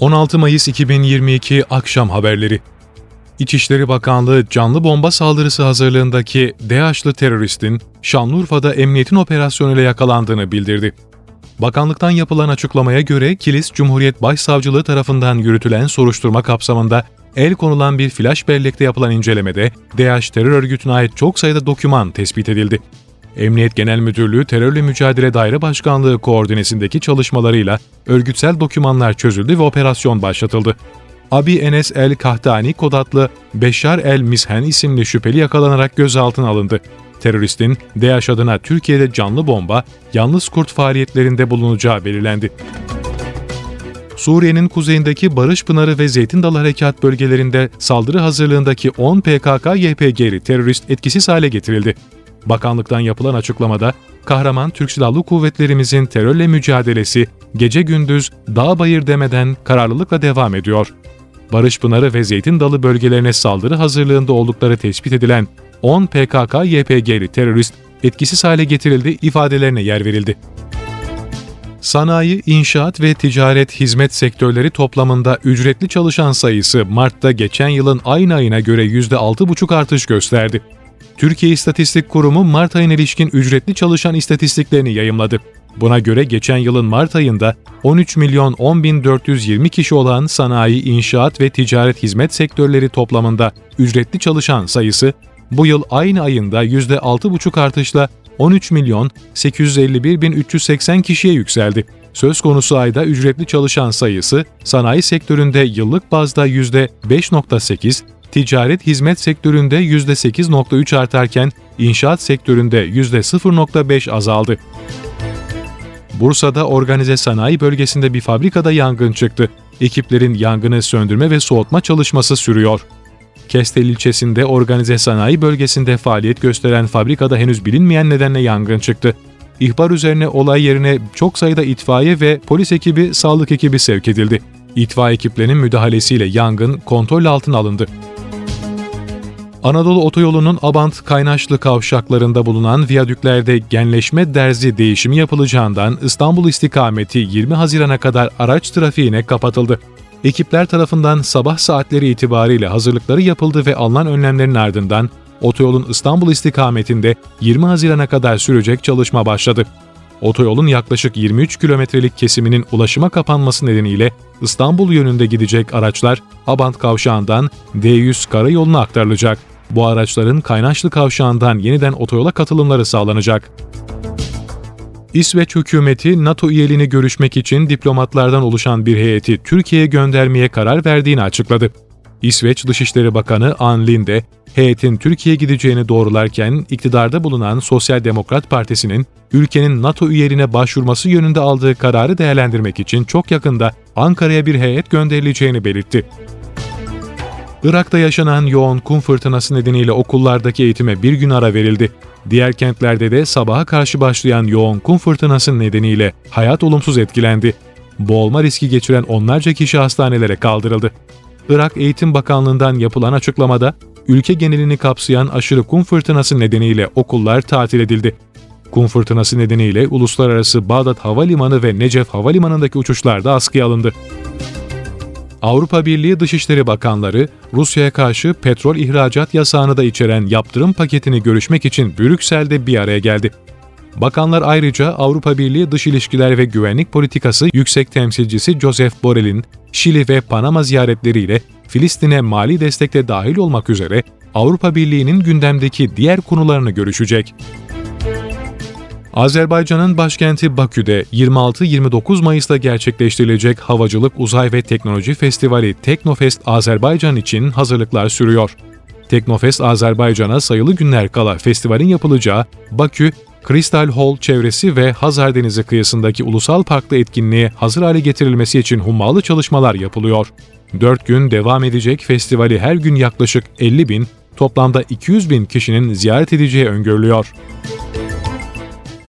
16 Mayıs 2022 Akşam Haberleri İçişleri Bakanlığı canlı bomba saldırısı hazırlığındaki DAEŞ'lı teröristin Şanlıurfa'da emniyetin operasyonuyla yakalandığını bildirdi. Bakanlıktan yapılan açıklamaya göre Kilis Cumhuriyet Başsavcılığı tarafından yürütülen soruşturma kapsamında el konulan bir flash bellekte yapılan incelemede DAEŞ terör örgütüne ait çok sayıda doküman tespit edildi. Emniyet Genel Müdürlüğü Terörle Mücadele Daire Başkanlığı koordinesindeki çalışmalarıyla örgütsel dokümanlar çözüldü ve operasyon başlatıldı. Abi Enes El Kahtani kod adlı Beşar El Mishen isimli şüpheli yakalanarak gözaltına alındı. Teröristin DAEŞ adına Türkiye'de canlı bomba, yalnız kurt faaliyetlerinde bulunacağı belirlendi. Suriye'nin kuzeyindeki Barış Pınarı ve Zeytin Dalı Harekat bölgelerinde saldırı hazırlığındaki 10 PKK-YPG'li terörist etkisiz hale getirildi. Bakanlıktan yapılan açıklamada, kahraman Türk Silahlı Kuvvetlerimizin terörle mücadelesi gece gündüz dağ bayır demeden kararlılıkla devam ediyor. Barış Pınarı ve Zeytin Dalı bölgelerine saldırı hazırlığında oldukları tespit edilen 10 PKK-YPG'li terörist etkisiz hale getirildi ifadelerine yer verildi. Sanayi, inşaat ve ticaret hizmet sektörleri toplamında ücretli çalışan sayısı Mart'ta geçen yılın aynı ayına göre %6,5 artış gösterdi. Türkiye İstatistik Kurumu Mart ayına ilişkin ücretli çalışan istatistiklerini yayımladı. Buna göre geçen yılın Mart ayında 13 milyon 10 bin 420 kişi olan sanayi, inşaat ve ticaret hizmet sektörleri toplamında ücretli çalışan sayısı bu yıl aynı ayında %6,5 artışla 13 milyon 851 bin 380 kişiye yükseldi. Söz konusu ayda ücretli çalışan sayısı sanayi sektöründe yıllık bazda %5.8, ticaret hizmet sektöründe %8.3 artarken inşaat sektöründe %0.5 azaldı. Bursa'da organize sanayi bölgesinde bir fabrikada yangın çıktı. Ekiplerin yangını söndürme ve soğutma çalışması sürüyor. Kestel ilçesinde organize sanayi bölgesinde faaliyet gösteren fabrikada henüz bilinmeyen nedenle yangın çıktı. İhbar üzerine olay yerine çok sayıda itfaiye ve polis ekibi, sağlık ekibi sevk edildi. İtfaiye ekiplerinin müdahalesiyle yangın kontrol altına alındı. Anadolu Otoyolu'nun Abant Kaynaşlı kavşaklarında bulunan viyadüklerde genleşme derzi değişimi yapılacağından İstanbul istikameti 20 Haziran'a kadar araç trafiğine kapatıldı. Ekipler tarafından sabah saatleri itibariyle hazırlıkları yapıldı ve alınan önlemlerin ardından otoyolun İstanbul istikametinde 20 Haziran'a kadar sürecek çalışma başladı. Otoyolun yaklaşık 23 kilometrelik kesiminin ulaşıma kapanması nedeniyle İstanbul yönünde gidecek araçlar Abant kavşağından D100 karayoluna aktarılacak. Bu araçların Kaynaşlı kavşağından yeniden otoyola katılımları sağlanacak. İsveç hükümeti NATO üyeliğini görüşmek için diplomatlardan oluşan bir heyeti Türkiye'ye göndermeye karar verdiğini açıkladı. İsveç Dışişleri Bakanı Ann Linde, heyetin Türkiye'ye gideceğini doğrularken iktidarda bulunan Sosyal Demokrat Partisi'nin ülkenin NATO üyeliğine başvurması yönünde aldığı kararı değerlendirmek için çok yakında Ankara'ya bir heyet gönderileceğini belirtti. Irak'ta yaşanan yoğun kum fırtınası nedeniyle okullardaki eğitime bir gün ara verildi. Diğer kentlerde de sabaha karşı başlayan yoğun kum fırtınası nedeniyle hayat olumsuz etkilendi. Boğulma riski geçiren onlarca kişi hastanelere kaldırıldı. Irak Eğitim Bakanlığı'ndan yapılan açıklamada, ülke genelini kapsayan aşırı kum fırtınası nedeniyle okullar tatil edildi. Kum fırtınası nedeniyle uluslararası Bağdat Havalimanı ve Necef Havalimanı'ndaki uçuşlar da askıya alındı. Avrupa Birliği Dışişleri Bakanları, Rusya'ya karşı petrol ihracat yasağını da içeren yaptırım paketini görüşmek için Brüksel'de bir araya geldi. Bakanlar ayrıca Avrupa Birliği Dış İlişkiler ve Güvenlik Politikası Yüksek Temsilcisi Joseph Borrell'in Şili ve Panama ziyaretleriyle Filistin'e mali destekle dahil olmak üzere Avrupa Birliği'nin gündemdeki diğer konularını görüşecek. Azerbaycan'ın başkenti Bakü'de 26-29 Mayıs'ta gerçekleştirilecek Havacılık, Uzay ve Teknoloji Festivali Teknofest Azerbaycan için hazırlıklar sürüyor. Teknofest Azerbaycan'a sayılı günler kala festivalin yapılacağı Bakü, Crystal Hall çevresi ve Hazar Denizi kıyısındaki ulusal parkta etkinliğe hazır hale getirilmesi için hummalı çalışmalar yapılıyor. 4 gün devam edecek festivali her gün yaklaşık 50 bin, toplamda 200 bin kişinin ziyaret edeceği öngörülüyor.